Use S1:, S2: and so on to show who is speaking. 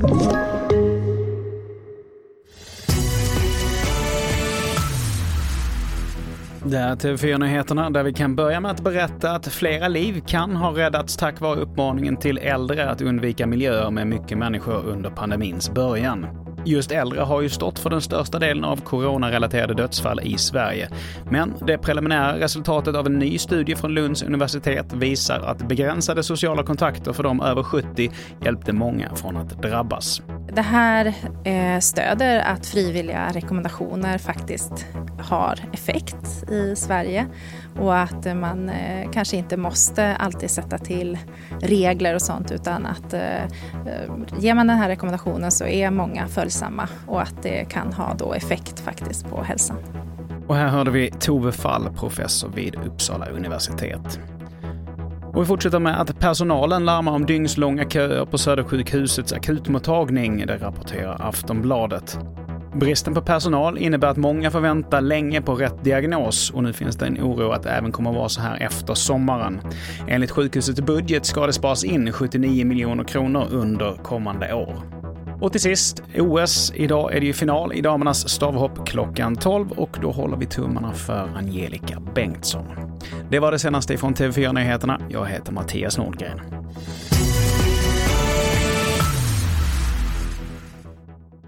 S1: Det är TV4-nyheterna där vi kan börja med att berätta att flera liv kan ha räddats tack vare uppmaningen till äldre att undvika miljöer med mycket människor under pandemins början. Just äldre har ju stått för den största delen av coronarelaterade dödsfall i Sverige. Men det preliminära resultatet av en ny studie från Lunds universitet visar att begränsade sociala kontakter för de över 70 hjälpte många från att drabbas.
S2: Det här eh, stöder att frivilliga rekommendationer faktiskt har effekt i Sverige och att man eh, kanske inte måste alltid sätta till regler och sånt utan att eh, ger man den här rekommendationen så är många följsamma och att det kan ha då effekt faktiskt på hälsan.
S1: Och här hörde vi Tove Fall, professor vid Uppsala universitet. Och vi fortsätter med att personalen larmar om dygnslånga köer på Södersjukhusets akutmottagning, det rapporterar Aftonbladet. Bristen på personal innebär att många får vänta länge på rätt diagnos och nu finns det en oro att det även kommer att vara så här efter sommaren. Enligt sjukhusets budget ska det sparas in 79 miljoner kronor under kommande år. Och till sist, OS. Idag är det ju final i damernas stavhopp klockan 12 och då håller vi tummarna för Angelica Bengtsson. Det var det senaste från TV4 Nyheterna. Jag heter Mattias Nordgren.